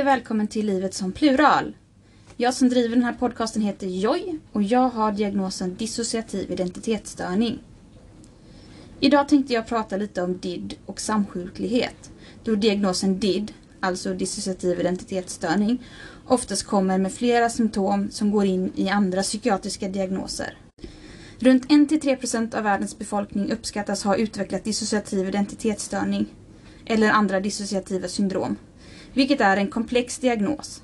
Hej och välkommen till Livet som plural. Jag som driver den här podcasten heter Joy och jag har diagnosen dissociativ identitetsstörning. Idag tänkte jag prata lite om DID och samsjuklighet. Då diagnosen DID, alltså dissociativ identitetsstörning, oftast kommer med flera symptom som går in i andra psykiatriska diagnoser. Runt 1-3% av världens befolkning uppskattas ha utvecklat dissociativ identitetsstörning eller andra dissociativa syndrom, vilket är en komplex diagnos.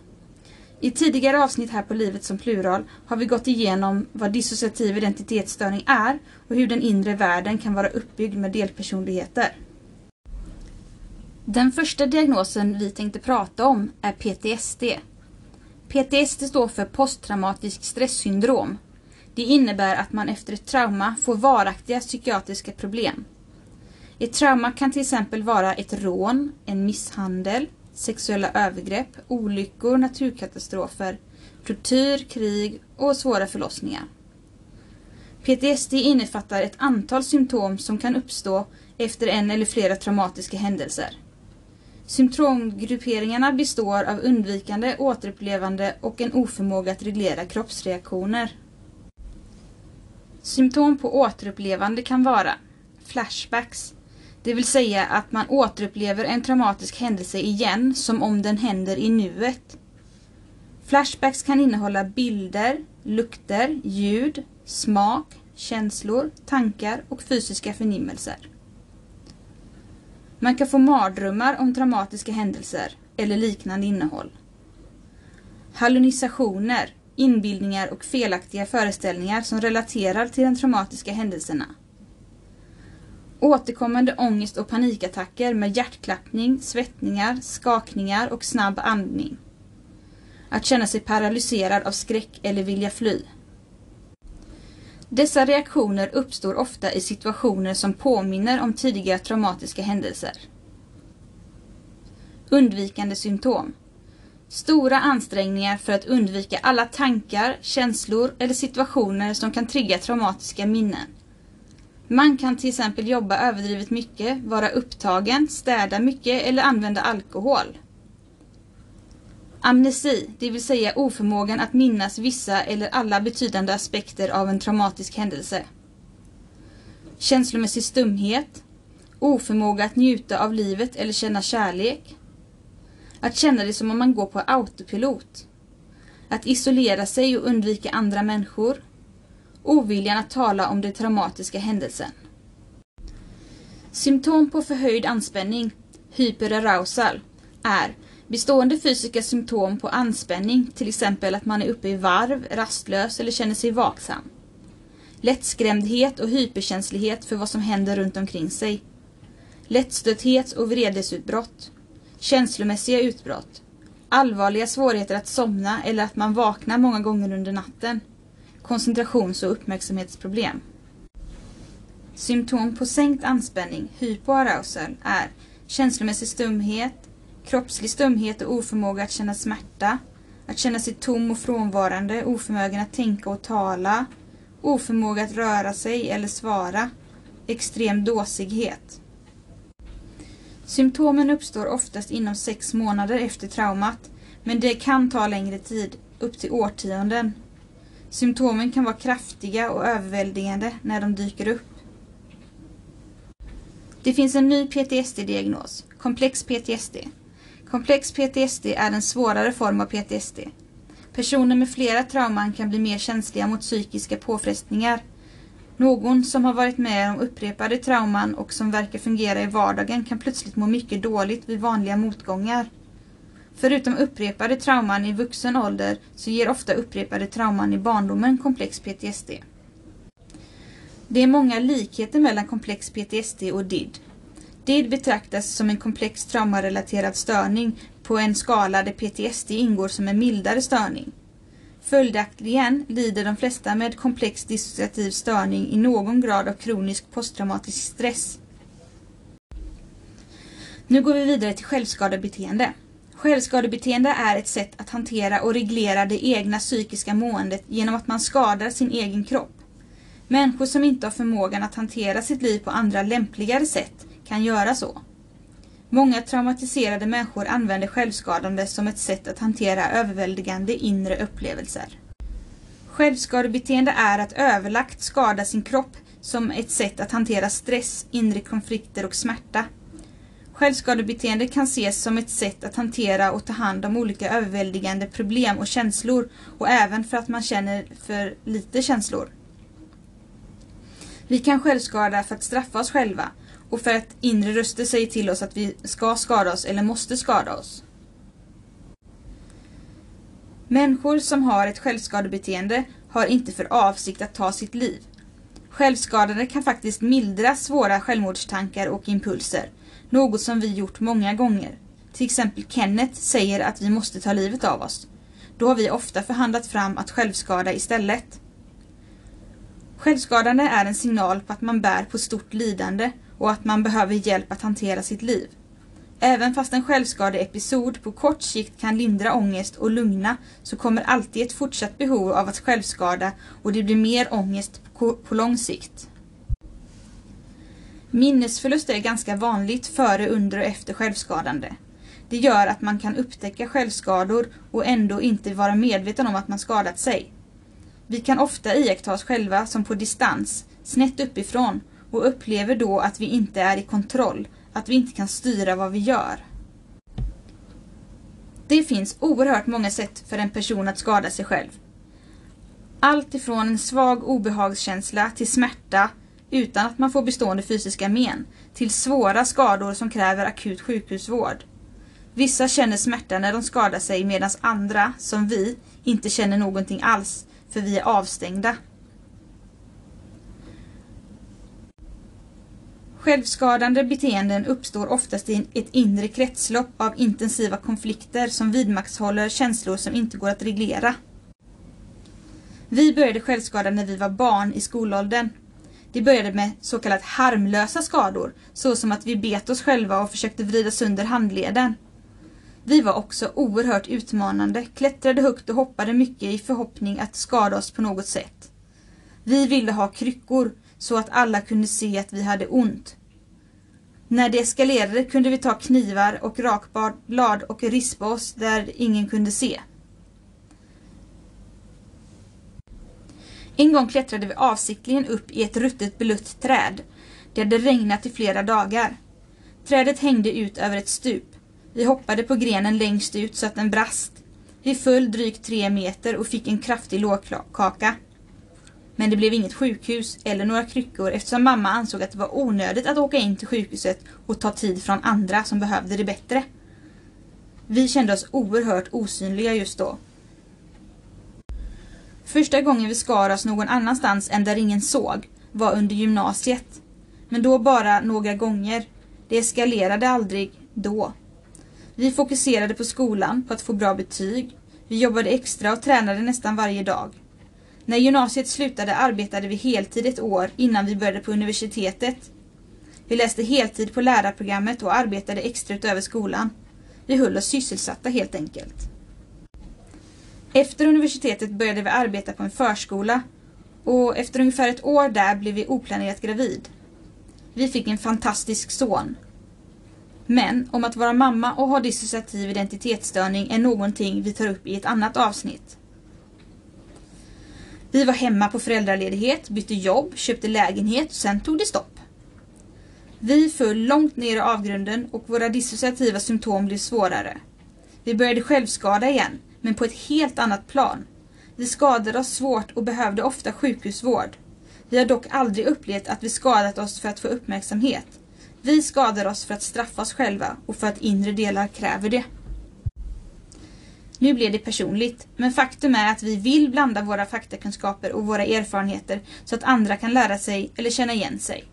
I tidigare avsnitt här på Livet som plural har vi gått igenom vad dissociativ identitetsstörning är och hur den inre världen kan vara uppbyggd med delpersonligheter. Den första diagnosen vi tänkte prata om är PTSD. PTSD står för posttraumatisk stresssyndrom. Det innebär att man efter ett trauma får varaktiga psykiatriska problem. Ett trauma kan till exempel vara ett rån, en misshandel, sexuella övergrepp, olyckor, naturkatastrofer, tortyr, krig och svåra förlossningar. PTSD innefattar ett antal symptom som kan uppstå efter en eller flera traumatiska händelser. Symptomgrupperingarna består av undvikande, återupplevande och en oförmåga att reglera kroppsreaktioner. Symptom på återupplevande kan vara flashbacks, det vill säga att man återupplever en traumatisk händelse igen som om den händer i nuet. Flashbacks kan innehålla bilder, lukter, ljud, smak, känslor, tankar och fysiska förnimmelser. Man kan få mardrömmar om traumatiska händelser eller liknande innehåll. Hallucinationer, inbildningar och felaktiga föreställningar som relaterar till de traumatiska händelserna. Återkommande ångest och panikattacker med hjärtklappning, svettningar, skakningar och snabb andning. Att känna sig paralyserad av skräck eller vilja fly. Dessa reaktioner uppstår ofta i situationer som påminner om tidigare traumatiska händelser. Undvikande symptom. Stora ansträngningar för att undvika alla tankar, känslor eller situationer som kan trigga traumatiska minnen. Man kan till exempel jobba överdrivet mycket, vara upptagen, städa mycket eller använda alkohol. Amnesi, det vill säga oförmågan att minnas vissa eller alla betydande aspekter av en traumatisk händelse. Känslomässig stumhet, oförmåga att njuta av livet eller känna kärlek. Att känna det som om man går på autopilot. Att isolera sig och undvika andra människor. Oviljan att tala om den traumatiska händelsen. Symptom på förhöjd anspänning, hyperarousal, är bestående fysiska symptom på anspänning, till exempel att man är uppe i varv, rastlös eller känner sig vaksam. Lättskrämdhet och hyperkänslighet för vad som händer runt omkring sig. Lättstötthet och vredesutbrott. Känslomässiga utbrott. Allvarliga svårigheter att somna eller att man vaknar många gånger under natten koncentrations och uppmärksamhetsproblem. Symptom på sänkt anspänning, hypoarousal, är känslomässig stumhet, kroppslig stumhet och oförmåga att känna smärta, att känna sig tom och frånvarande, oförmögen att tänka och tala, oförmåga att röra sig eller svara, extrem dåsighet. Symptomen uppstår oftast inom sex månader efter traumat, men det kan ta längre tid, upp till årtionden. Symptomen kan vara kraftiga och överväldigande när de dyker upp. Det finns en ny PTSD-diagnos, komplex PTSD. Komplex PTSD är en svårare form av PTSD. Personer med flera trauman kan bli mer känsliga mot psykiska påfrestningar. Någon som har varit med om upprepade trauman och som verkar fungera i vardagen kan plötsligt må mycket dåligt vid vanliga motgångar. Förutom upprepade trauman i vuxen ålder så ger ofta upprepade trauman i barndomen komplex PTSD. Det är många likheter mellan komplex PTSD och DID. DID betraktas som en komplex traumarelaterad störning på en skala där PTSD ingår som en mildare störning. Följaktligen lider de flesta med komplex dissociativ störning i någon grad av kronisk posttraumatisk stress. Nu går vi vidare till självskadebeteende. Självskadebeteende är ett sätt att hantera och reglera det egna psykiska måendet genom att man skadar sin egen kropp. Människor som inte har förmågan att hantera sitt liv på andra lämpligare sätt kan göra så. Många traumatiserade människor använder självskadande som ett sätt att hantera överväldigande inre upplevelser. Självskadebeteende är att överlagt skada sin kropp som ett sätt att hantera stress, inre konflikter och smärta. Självskadebeteende kan ses som ett sätt att hantera och ta hand om olika överväldigande problem och känslor och även för att man känner för lite känslor. Vi kan självskada för att straffa oss själva och för att inre röster säger till oss att vi ska skada oss eller måste skada oss. Människor som har ett självskadebeteende har inte för avsikt att ta sitt liv. Självskadade kan faktiskt mildra svåra självmordstankar och impulser, något som vi gjort många gånger. Till exempel Kenneth säger att vi måste ta livet av oss. Då har vi ofta förhandlat fram att självskada istället. Självskadande är en signal på att man bär på stort lidande och att man behöver hjälp att hantera sitt liv. Även fast en självskadeepisod på kort sikt kan lindra ångest och lugna så kommer alltid ett fortsatt behov av att självskada och det blir mer ångest på lång sikt. Minnesförlust är ganska vanligt före, under och efter självskadande. Det gör att man kan upptäcka självskador och ändå inte vara medveten om att man skadat sig. Vi kan ofta iaktta oss själva som på distans, snett uppifrån och upplever då att vi inte är i kontroll, att vi inte kan styra vad vi gör. Det finns oerhört många sätt för en person att skada sig själv. Allt ifrån en svag obehagskänsla till smärta utan att man får bestående fysiska men, till svåra skador som kräver akut sjukhusvård. Vissa känner smärta när de skadar sig medan andra, som vi, inte känner någonting alls, för vi är avstängda. Självskadande beteenden uppstår oftast i ett inre kretslopp av intensiva konflikter som vidmakthåller känslor som inte går att reglera. Vi började självskada när vi var barn i skolåldern. Det började med så kallat harmlösa skador, såsom att vi bet oss själva och försökte vrida sönder handleden. Vi var också oerhört utmanande, klättrade högt och hoppade mycket i förhoppning att skada oss på något sätt. Vi ville ha kryckor, så att alla kunde se att vi hade ont. När det eskalerade kunde vi ta knivar och rakblad och rispa oss där ingen kunde se. En gång klättrade vi avsiktligen upp i ett ruttet belutt träd. Det hade regnat i flera dagar. Trädet hängde ut över ett stup. Vi hoppade på grenen längst ut så att den brast. Vi föll drygt tre meter och fick en kraftig lårkaka. Men det blev inget sjukhus eller några kryckor eftersom mamma ansåg att det var onödigt att åka in till sjukhuset och ta tid från andra som behövde det bättre. Vi kände oss oerhört osynliga just då. Första gången vi skar oss någon annanstans än där ingen såg var under gymnasiet. Men då bara några gånger. Det eskalerade aldrig då. Vi fokuserade på skolan, på att få bra betyg. Vi jobbade extra och tränade nästan varje dag. När gymnasiet slutade arbetade vi heltid ett år innan vi började på universitetet. Vi läste heltid på lärarprogrammet och arbetade extra utöver skolan. Vi höll oss sysselsatta helt enkelt. Efter universitetet började vi arbeta på en förskola och efter ungefär ett år där blev vi oplanerat gravid. Vi fick en fantastisk son. Men om att vara mamma och ha dissociativ identitetsstörning är någonting vi tar upp i ett annat avsnitt. Vi var hemma på föräldraledighet, bytte jobb, köpte lägenhet och sen tog det stopp. Vi föll långt ner i avgrunden och våra dissociativa symptom blev svårare. Vi började självskada igen, men på ett helt annat plan. Vi skadade oss svårt och behövde ofta sjukhusvård. Vi har dock aldrig upplevt att vi skadat oss för att få uppmärksamhet. Vi skadar oss för att straffa oss själva och för att inre delar kräver det. Nu blir det personligt, men faktum är att vi vill blanda våra faktakunskaper och våra erfarenheter så att andra kan lära sig eller känna igen sig.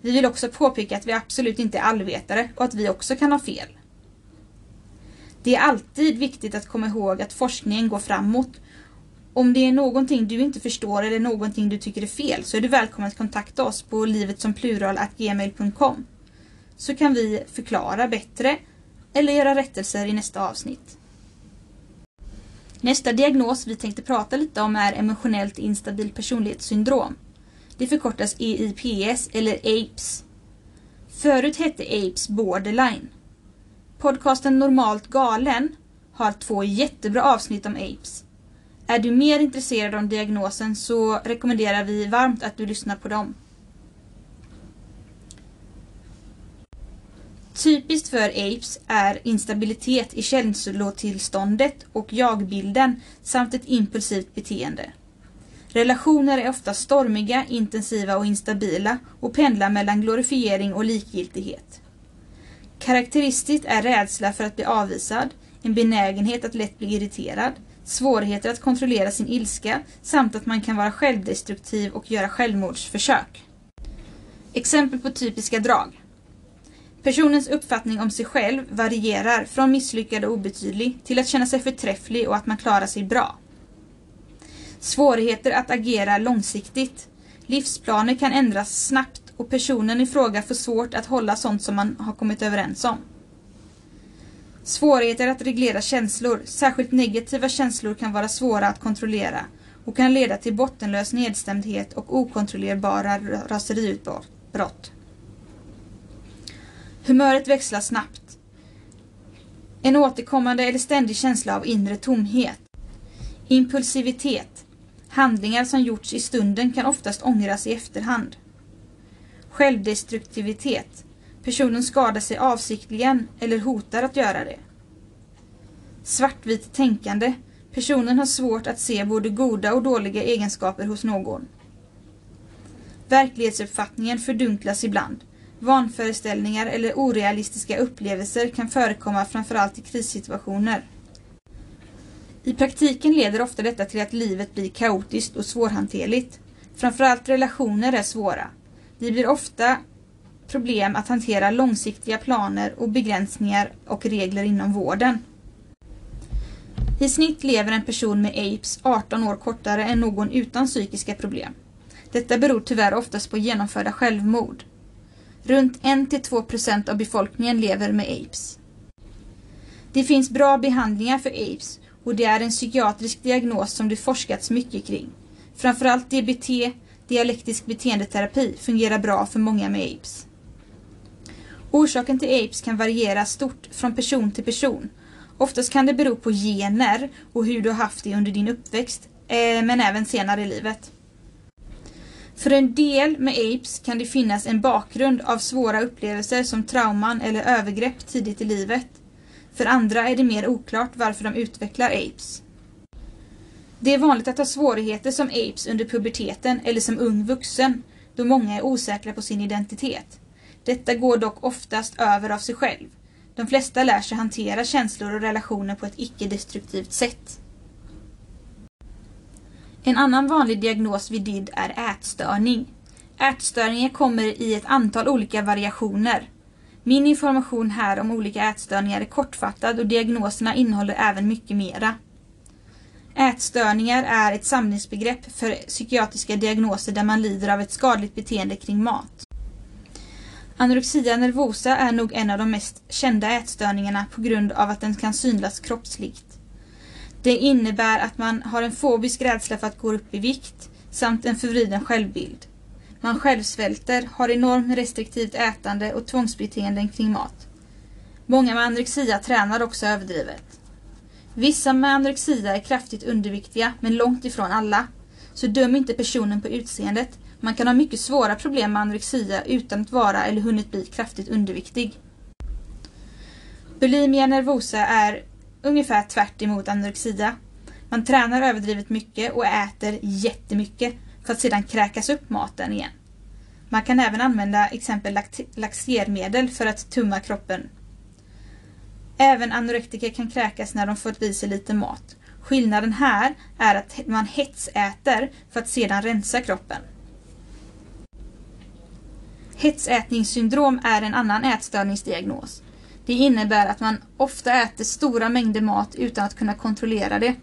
Vi vill också påpeka att vi absolut inte är allvetare och att vi också kan ha fel. Det är alltid viktigt att komma ihåg att forskningen går framåt. Om det är någonting du inte förstår eller någonting du tycker är fel så är du välkommen att kontakta oss på livetsompluralgmail.com så kan vi förklara bättre eller göra rättelser i nästa avsnitt. Nästa diagnos vi tänkte prata lite om är emotionellt instabil personlighetssyndrom. Det förkortas EIPS eller APES. Förut hette APES borderline, Podcasten Normalt galen har två jättebra avsnitt om apes. Är du mer intresserad av diagnosen så rekommenderar vi varmt att du lyssnar på dem. Typiskt för apes är instabilitet i känslotillståndet och jagbilden samt ett impulsivt beteende. Relationer är ofta stormiga, intensiva och instabila och pendlar mellan glorifiering och likgiltighet. Karaktäristiskt är rädsla för att bli avvisad, en benägenhet att lätt bli irriterad, svårigheter att kontrollera sin ilska samt att man kan vara självdestruktiv och göra självmordsförsök. Exempel på typiska drag. Personens uppfattning om sig själv varierar från misslyckad och obetydlig till att känna sig förträfflig och att man klarar sig bra. Svårigheter att agera långsiktigt. Livsplaner kan ändras snabbt och personen i fråga får svårt att hålla sånt som man har kommit överens om. Svårigheter att reglera känslor, särskilt negativa känslor kan vara svåra att kontrollera och kan leda till bottenlös nedstämdhet och okontrollerbara raseriutbrott. Humöret växlar snabbt. En återkommande eller ständig känsla av inre tomhet. Impulsivitet. Handlingar som gjorts i stunden kan oftast ångras i efterhand. Självdestruktivitet. Personen skadar sig avsiktligen eller hotar att göra det. Svartvitt tänkande. Personen har svårt att se både goda och dåliga egenskaper hos någon. Verklighetsuppfattningen fördunklas ibland. Vanföreställningar eller orealistiska upplevelser kan förekomma framförallt i krissituationer. I praktiken leder ofta detta till att livet blir kaotiskt och svårhanterligt. Framförallt relationer är svåra. Det blir ofta problem att hantera långsiktiga planer och begränsningar och regler inom vården. I snitt lever en person med apes 18 år kortare än någon utan psykiska problem. Detta beror tyvärr oftast på genomförda självmord. Runt 1-2% av befolkningen lever med apes. Det finns bra behandlingar för apes och det är en psykiatrisk diagnos som det forskats mycket kring. Framförallt DBT, dialektisk beteendeterapi, fungerar bra för många med apes. Orsaken till apes kan variera stort från person till person. Oftast kan det bero på gener och hur du har haft det under din uppväxt, eh, men även senare i livet. För en del med apes kan det finnas en bakgrund av svåra upplevelser som trauman eller övergrepp tidigt i livet. För andra är det mer oklart varför de utvecklar apes. Det är vanligt att ha svårigheter som apes under puberteten eller som ung vuxen, då många är osäkra på sin identitet. Detta går dock oftast över av sig själv. De flesta lär sig hantera känslor och relationer på ett icke-destruktivt sätt. En annan vanlig diagnos vid DID är ätstörning. Ätstörningar kommer i ett antal olika variationer. Min information här om olika ätstörningar är kortfattad och diagnoserna innehåller även mycket mera. Ätstörningar är ett samlingsbegrepp för psykiatriska diagnoser där man lider av ett skadligt beteende kring mat. Anorexia nervosa är nog en av de mest kända ätstörningarna på grund av att den kan synas kroppsligt. Det innebär att man har en fobisk rädsla för att gå upp i vikt samt en förvriden självbild. Man självsvälter, har enormt restriktivt ätande och tvångsbeteenden kring mat. Många med anorexia tränar också överdrivet. Vissa med anorexia är kraftigt underviktiga, men långt ifrån alla. Så döm inte personen på utseendet. Man kan ha mycket svåra problem med anorexia utan att vara eller hunnit bli kraftigt underviktig. Bulimia nervosa är ungefär tvärt emot anorexia. Man tränar överdrivet mycket och äter jättemycket för att sedan kräkas upp maten igen. Man kan även använda exempel laxermedel för att tumma kroppen. Även anorektiker kan kräkas när de fått i sig lite mat. Skillnaden här är att man hetsäter för att sedan rensa kroppen. Hetsätningssyndrom är en annan ätstörningsdiagnos. Det innebär att man ofta äter stora mängder mat utan att kunna kontrollera det.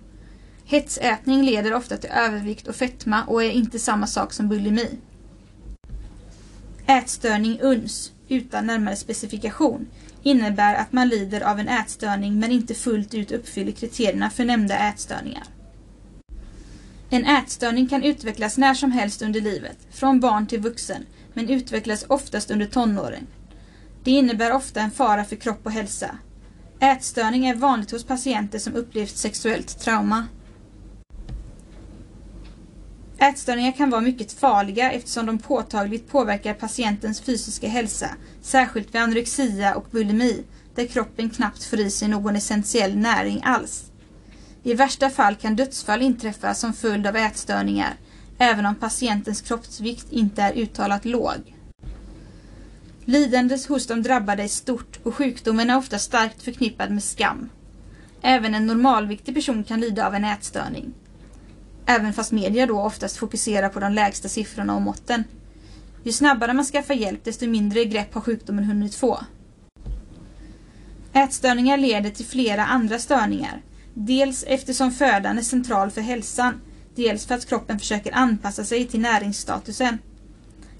Hetsätning leder ofta till övervikt och fetma och är inte samma sak som bulimi. Ätstörning UNS, utan närmare specifikation, innebär att man lider av en ätstörning men inte fullt ut uppfyller kriterierna för nämnda ätstörningar. En ätstörning kan utvecklas när som helst under livet, från barn till vuxen, men utvecklas oftast under tonåren. Det innebär ofta en fara för kropp och hälsa. Ätstörning är vanligt hos patienter som upplevt sexuellt trauma. Ätstörningar kan vara mycket farliga eftersom de påtagligt påverkar patientens fysiska hälsa, särskilt vid anorexia och bulimi, där kroppen knappt får i sig någon essentiell näring alls. I värsta fall kan dödsfall inträffa som följd av ätstörningar, även om patientens kroppsvikt inte är uttalat låg. Lidandet hos de drabbade är stort och sjukdomen är ofta starkt förknippad med skam. Även en normalviktig person kan lida av en ätstörning. Även fast media då oftast fokuserar på de lägsta siffrorna och måtten. Ju snabbare man skaffar hjälp desto mindre grepp har sjukdomen hunnit få. Ätstörningar leder till flera andra störningar. Dels eftersom födan är central för hälsan, dels för att kroppen försöker anpassa sig till näringsstatusen.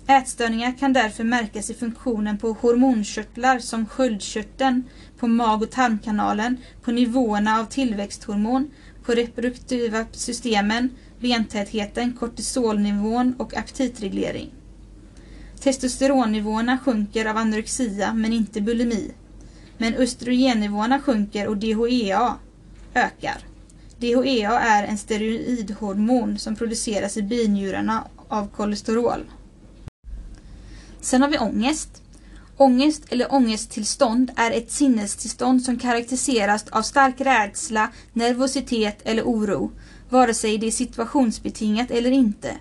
Ätstörningar kan därför märkas i funktionen på hormonkörtlar som sköldkörteln, på mag och tarmkanalen, på nivåerna av tillväxthormon, på reproduktiva systemen, bentätheten, kortisolnivån och aptitreglering. Testosteronnivåerna sjunker av anorexia men inte bulimi. Men östrogennivåerna sjunker och DHEA ökar. DHEA är en steroidhormon som produceras i binjurarna av kolesterol. Sen har vi ångest. Ångest eller ångesttillstånd är ett sinnestillstånd som karaktäriseras av stark rädsla, nervositet eller oro, vare sig det är situationsbetingat eller inte,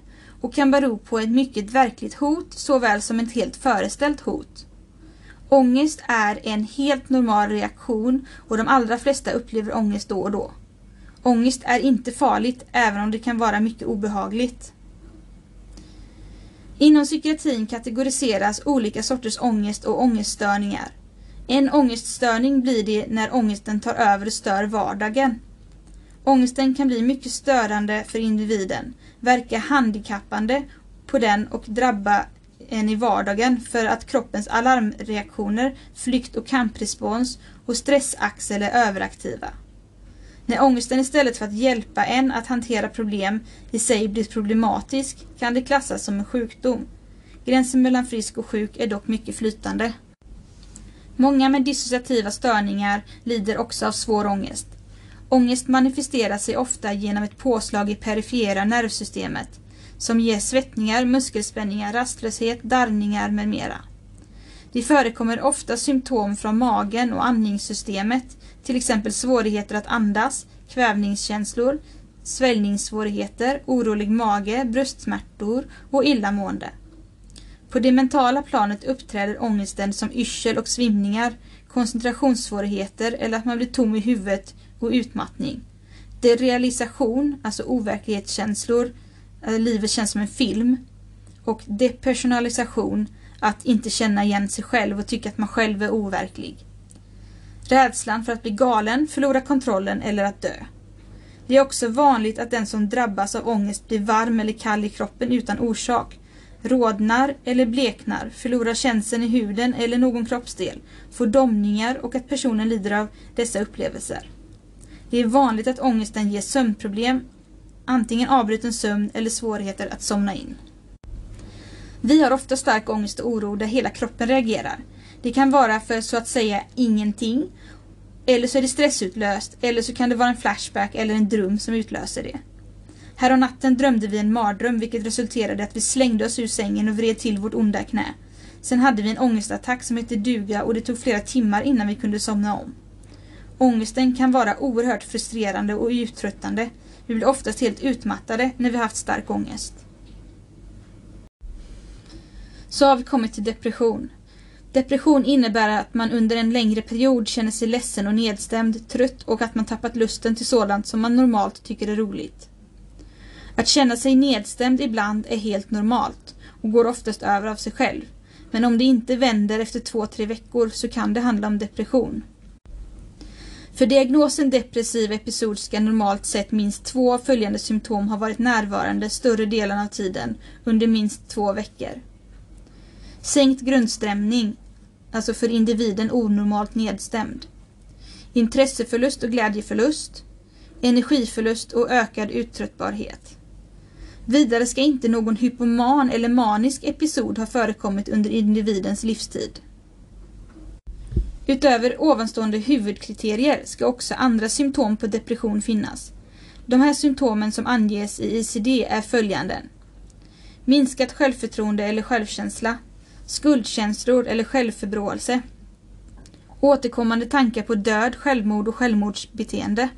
och kan bero på ett mycket verkligt hot såväl som ett helt föreställt hot. Ångest är en helt normal reaktion och de allra flesta upplever ångest då och då. Ångest är inte farligt även om det kan vara mycket obehagligt. Inom psykiatrin kategoriseras olika sorters ångest och ångeststörningar. En ångeststörning blir det när ångesten tar över och stör vardagen. Ångesten kan bli mycket störande för individen, verka handikappande på den och drabba en i vardagen för att kroppens alarmreaktioner, flykt och kamprespons och stressaxel är överaktiva. När ångesten istället för att hjälpa en att hantera problem i sig blir problematisk kan det klassas som en sjukdom. Gränsen mellan frisk och sjuk är dock mycket flytande. Många med dissociativa störningar lider också av svår ångest. Ångest manifesterar sig ofta genom ett påslag i perifera nervsystemet som ger svettningar, muskelspänningar, rastlöshet, darrningar med mera. Det förekommer ofta symptom från magen och andningssystemet, till exempel svårigheter att andas, kvävningskänslor, sväljningssvårigheter, orolig mage, bröstsmärtor och illamående. På det mentala planet uppträder ångesten som yrsel och svimningar, koncentrationssvårigheter eller att man blir tom i huvudet och utmattning. Derealisation, alltså overklighetskänslor, eh, livet känns som en film. Och depersonalisation, att inte känna igen sig själv och tycka att man själv är overklig. Rädslan för att bli galen, förlora kontrollen eller att dö. Det är också vanligt att den som drabbas av ångest blir varm eller kall i kroppen utan orsak, rodnar eller bleknar, förlorar känseln i huden eller någon kroppsdel, får domningar och att personen lider av dessa upplevelser. Det är vanligt att ångesten ger sömnproblem, antingen avbruten sömn eller svårigheter att somna in. Vi har ofta stark ångest och oro där hela kroppen reagerar. Det kan vara för så att säga ingenting, eller så är det stressutlöst, eller så kan det vara en flashback eller en dröm som utlöser det. Härom natten drömde vi en mardröm vilket resulterade i att vi slängde oss ur sängen och vred till vårt onda knä. Sen hade vi en ångestattack som hette duga och det tog flera timmar innan vi kunde somna om. Ångesten kan vara oerhört frustrerande och uttröttande vi blir oftast helt utmattade när vi haft stark ångest. Så har vi kommit till depression. Depression innebär att man under en längre period känner sig ledsen och nedstämd, trött och att man tappat lusten till sådant som man normalt tycker är roligt. Att känna sig nedstämd ibland är helt normalt och går oftast över av sig själv. Men om det inte vänder efter två, tre veckor så kan det handla om depression. För diagnosen depressiv episod ska normalt sett minst två av följande symptom ha varit närvarande större delen av tiden under minst två veckor. Sänkt grundstämning, alltså för individen onormalt nedstämd. Intresseförlust och glädjeförlust. Energiförlust och ökad uttröttbarhet. Vidare ska inte någon hypoman eller manisk episod ha förekommit under individens livstid. Utöver ovanstående huvudkriterier ska också andra symptom på depression finnas. De här symptomen som anges i ICD är följande. Minskat självförtroende eller självkänsla, skuldkänslor eller självförbråelse, återkommande tankar på död, självmord och självmordsbeteende,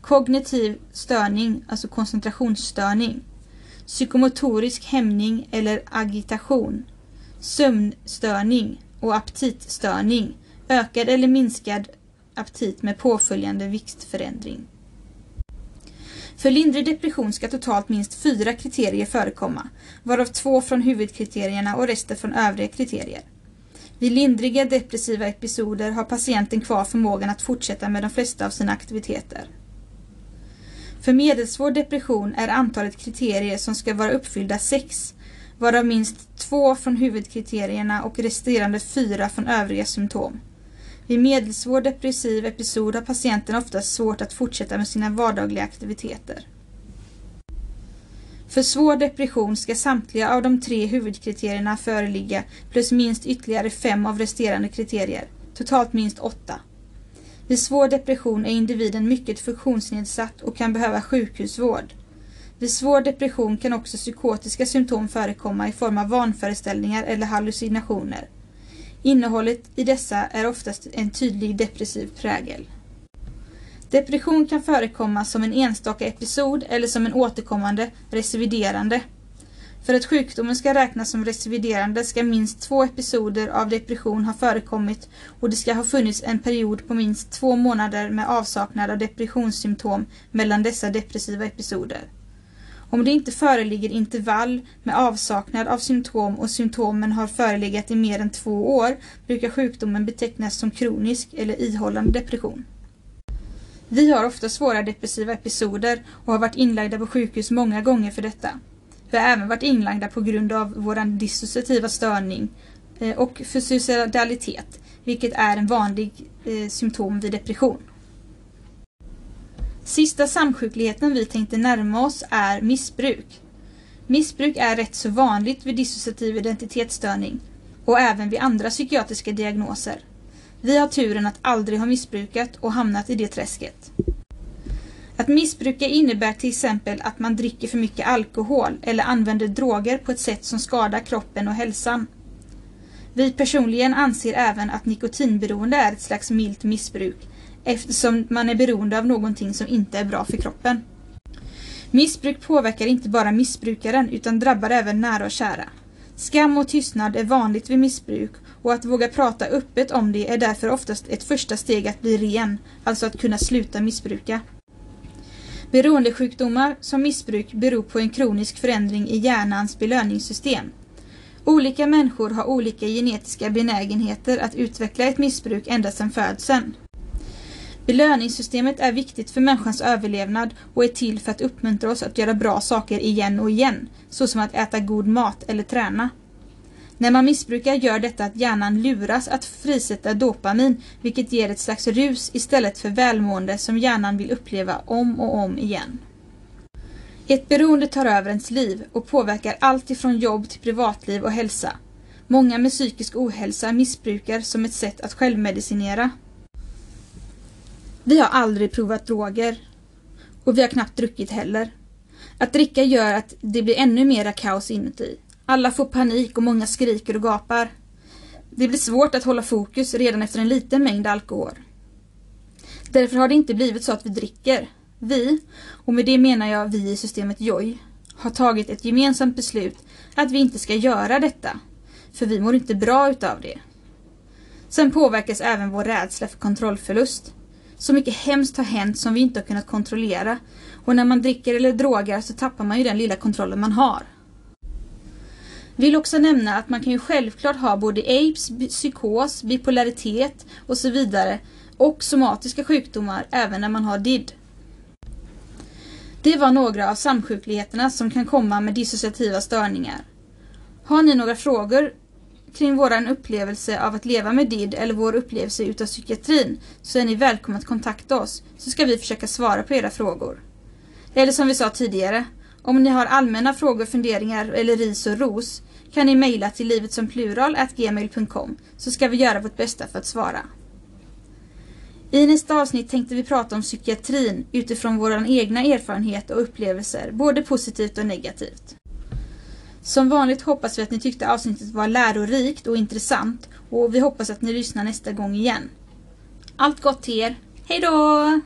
kognitiv störning, alltså koncentrationsstörning, psykomotorisk hämning eller agitation, sömnstörning och aptitstörning, ökad eller minskad aptit med påföljande viktförändring. För lindrig depression ska totalt minst fyra kriterier förekomma, varav två från huvudkriterierna och resten från övriga kriterier. Vid lindriga depressiva episoder har patienten kvar förmågan att fortsätta med de flesta av sina aktiviteter. För medelsvår depression är antalet kriterier som ska vara uppfyllda sex, varav minst två från huvudkriterierna och resterande fyra från övriga symptom. Vid medelsvår depressiv episod har patienten oftast svårt att fortsätta med sina vardagliga aktiviteter. För svår depression ska samtliga av de tre huvudkriterierna föreligga plus minst ytterligare fem av resterande kriterier, totalt minst åtta. Vid svår depression är individen mycket funktionsnedsatt och kan behöva sjukhusvård. Vid svår depression kan också psykotiska symptom förekomma i form av vanföreställningar eller hallucinationer. Innehållet i dessa är oftast en tydlig depressiv prägel. Depression kan förekomma som en enstaka episod eller som en återkommande recividerande. För att sjukdomen ska räknas som recividerande ska minst två episoder av depression ha förekommit och det ska ha funnits en period på minst två månader med avsaknad av depressionssymptom mellan dessa depressiva episoder. Om det inte föreligger intervall med avsaknad av symptom och symptomen har förelegat i mer än två år brukar sjukdomen betecknas som kronisk eller ihållande depression. Vi har ofta svåra depressiva episoder och har varit inlagda på sjukhus många gånger för detta. Vi har även varit inlagda på grund av vår dissociativa störning eh, och för suicidalitet, vilket är en vanlig eh, symptom vid depression. Sista samsjukligheten vi tänkte närma oss är missbruk. Missbruk är rätt så vanligt vid dissociativ identitetsstörning och även vid andra psykiatriska diagnoser. Vi har turen att aldrig ha missbrukat och hamnat i det träsket. Att missbruka innebär till exempel att man dricker för mycket alkohol eller använder droger på ett sätt som skadar kroppen och hälsan. Vi personligen anser även att nikotinberoende är ett slags milt missbruk eftersom man är beroende av någonting som inte är bra för kroppen. Missbruk påverkar inte bara missbrukaren utan drabbar även nära och kära. Skam och tystnad är vanligt vid missbruk och att våga prata öppet om det är därför oftast ett första steg att bli ren, alltså att kunna sluta missbruka. Beroendesjukdomar som missbruk beror på en kronisk förändring i hjärnans belöningssystem. Olika människor har olika genetiska benägenheter att utveckla ett missbruk ända sedan födseln. Belöningssystemet är viktigt för människans överlevnad och är till för att uppmuntra oss att göra bra saker igen och igen, såsom att äta god mat eller träna. När man missbrukar gör detta att hjärnan luras att frisätta dopamin, vilket ger ett slags rus istället för välmående som hjärnan vill uppleva om och om igen. Ett beroende tar över ens liv och påverkar allt ifrån jobb till privatliv och hälsa. Många med psykisk ohälsa missbrukar som ett sätt att självmedicinera. Vi har aldrig provat droger. Och vi har knappt druckit heller. Att dricka gör att det blir ännu mera kaos inuti. Alla får panik och många skriker och gapar. Det blir svårt att hålla fokus redan efter en liten mängd alkohol. Därför har det inte blivit så att vi dricker. Vi, och med det menar jag vi i systemet JOY, har tagit ett gemensamt beslut att vi inte ska göra detta. För vi mår inte bra utav det. Sen påverkas även vår rädsla för kontrollförlust. Så mycket hemskt har hänt som vi inte har kunnat kontrollera. Och när man dricker eller drogar så tappar man ju den lilla kontrollen man har. Vill också nämna att man kan ju självklart ha både apes, psykos, bipolaritet och så vidare och somatiska sjukdomar även när man har DID. Det var några av samsjukligheterna som kan komma med dissociativa störningar. Har ni några frågor kring vår upplevelse av att leva med DID eller vår upplevelse utav psykiatrin så är ni välkomna att kontakta oss så ska vi försöka svara på era frågor. Eller som vi sa tidigare, om ni har allmänna frågor, funderingar eller ris och ros kan ni mejla till livetsompluralgmail.com så ska vi göra vårt bästa för att svara. I nästa avsnitt tänkte vi prata om psykiatrin utifrån våra egna erfarenheter och upplevelser, både positivt och negativt. Som vanligt hoppas vi att ni tyckte avsnittet var lärorikt och intressant och vi hoppas att ni lyssnar nästa gång igen. Allt gott till er! Hejdå!